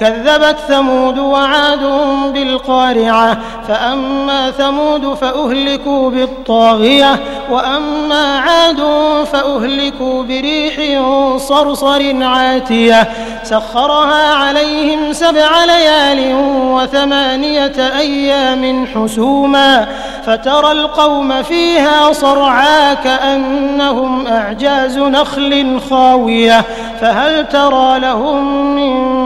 كذبت ثمود وعاد بالقارعة فأما ثمود فأهلكوا بالطاغية وأما عاد فأهلكوا بريح صرصر عاتية. سخرها عليهم سبع ليال وثمانية أيام حسوما فترى القوم فيها صرعا كأنهم أعجاز نخل خاوية. فهل ترى لهم من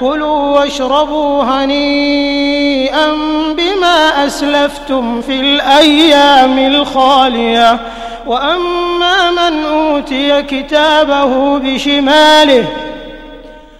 كلوا واشربوا هنيئا بما أسلفتم في الأيام الخالية. وأما من أوتي كتابه بشماله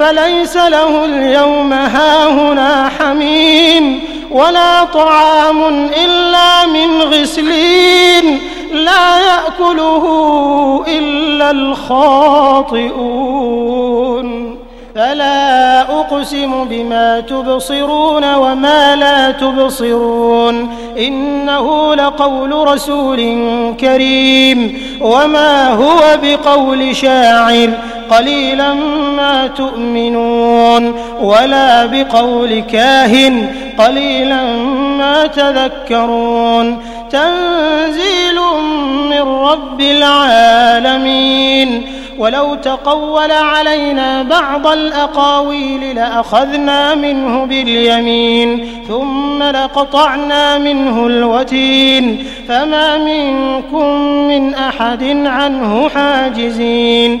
فليس له اليوم هاهنا حميم ولا طعام إلا من غسلين لا يأكله إلا الخاطئون. فلا أقسم بما تبصرون وما لا تبصرون. إنه لقول رسول كريم. وما هو بقول شاعر. قليلا ما تؤمنون ولا بقول كاهن قليلا ما تذكرون تنزيل من رب العالمين ولو تقول علينا بعض الأقاويل لأخذنا منه باليمين ثم لقطعنا منه الوتين فما منكم من أحد عنه حاجزين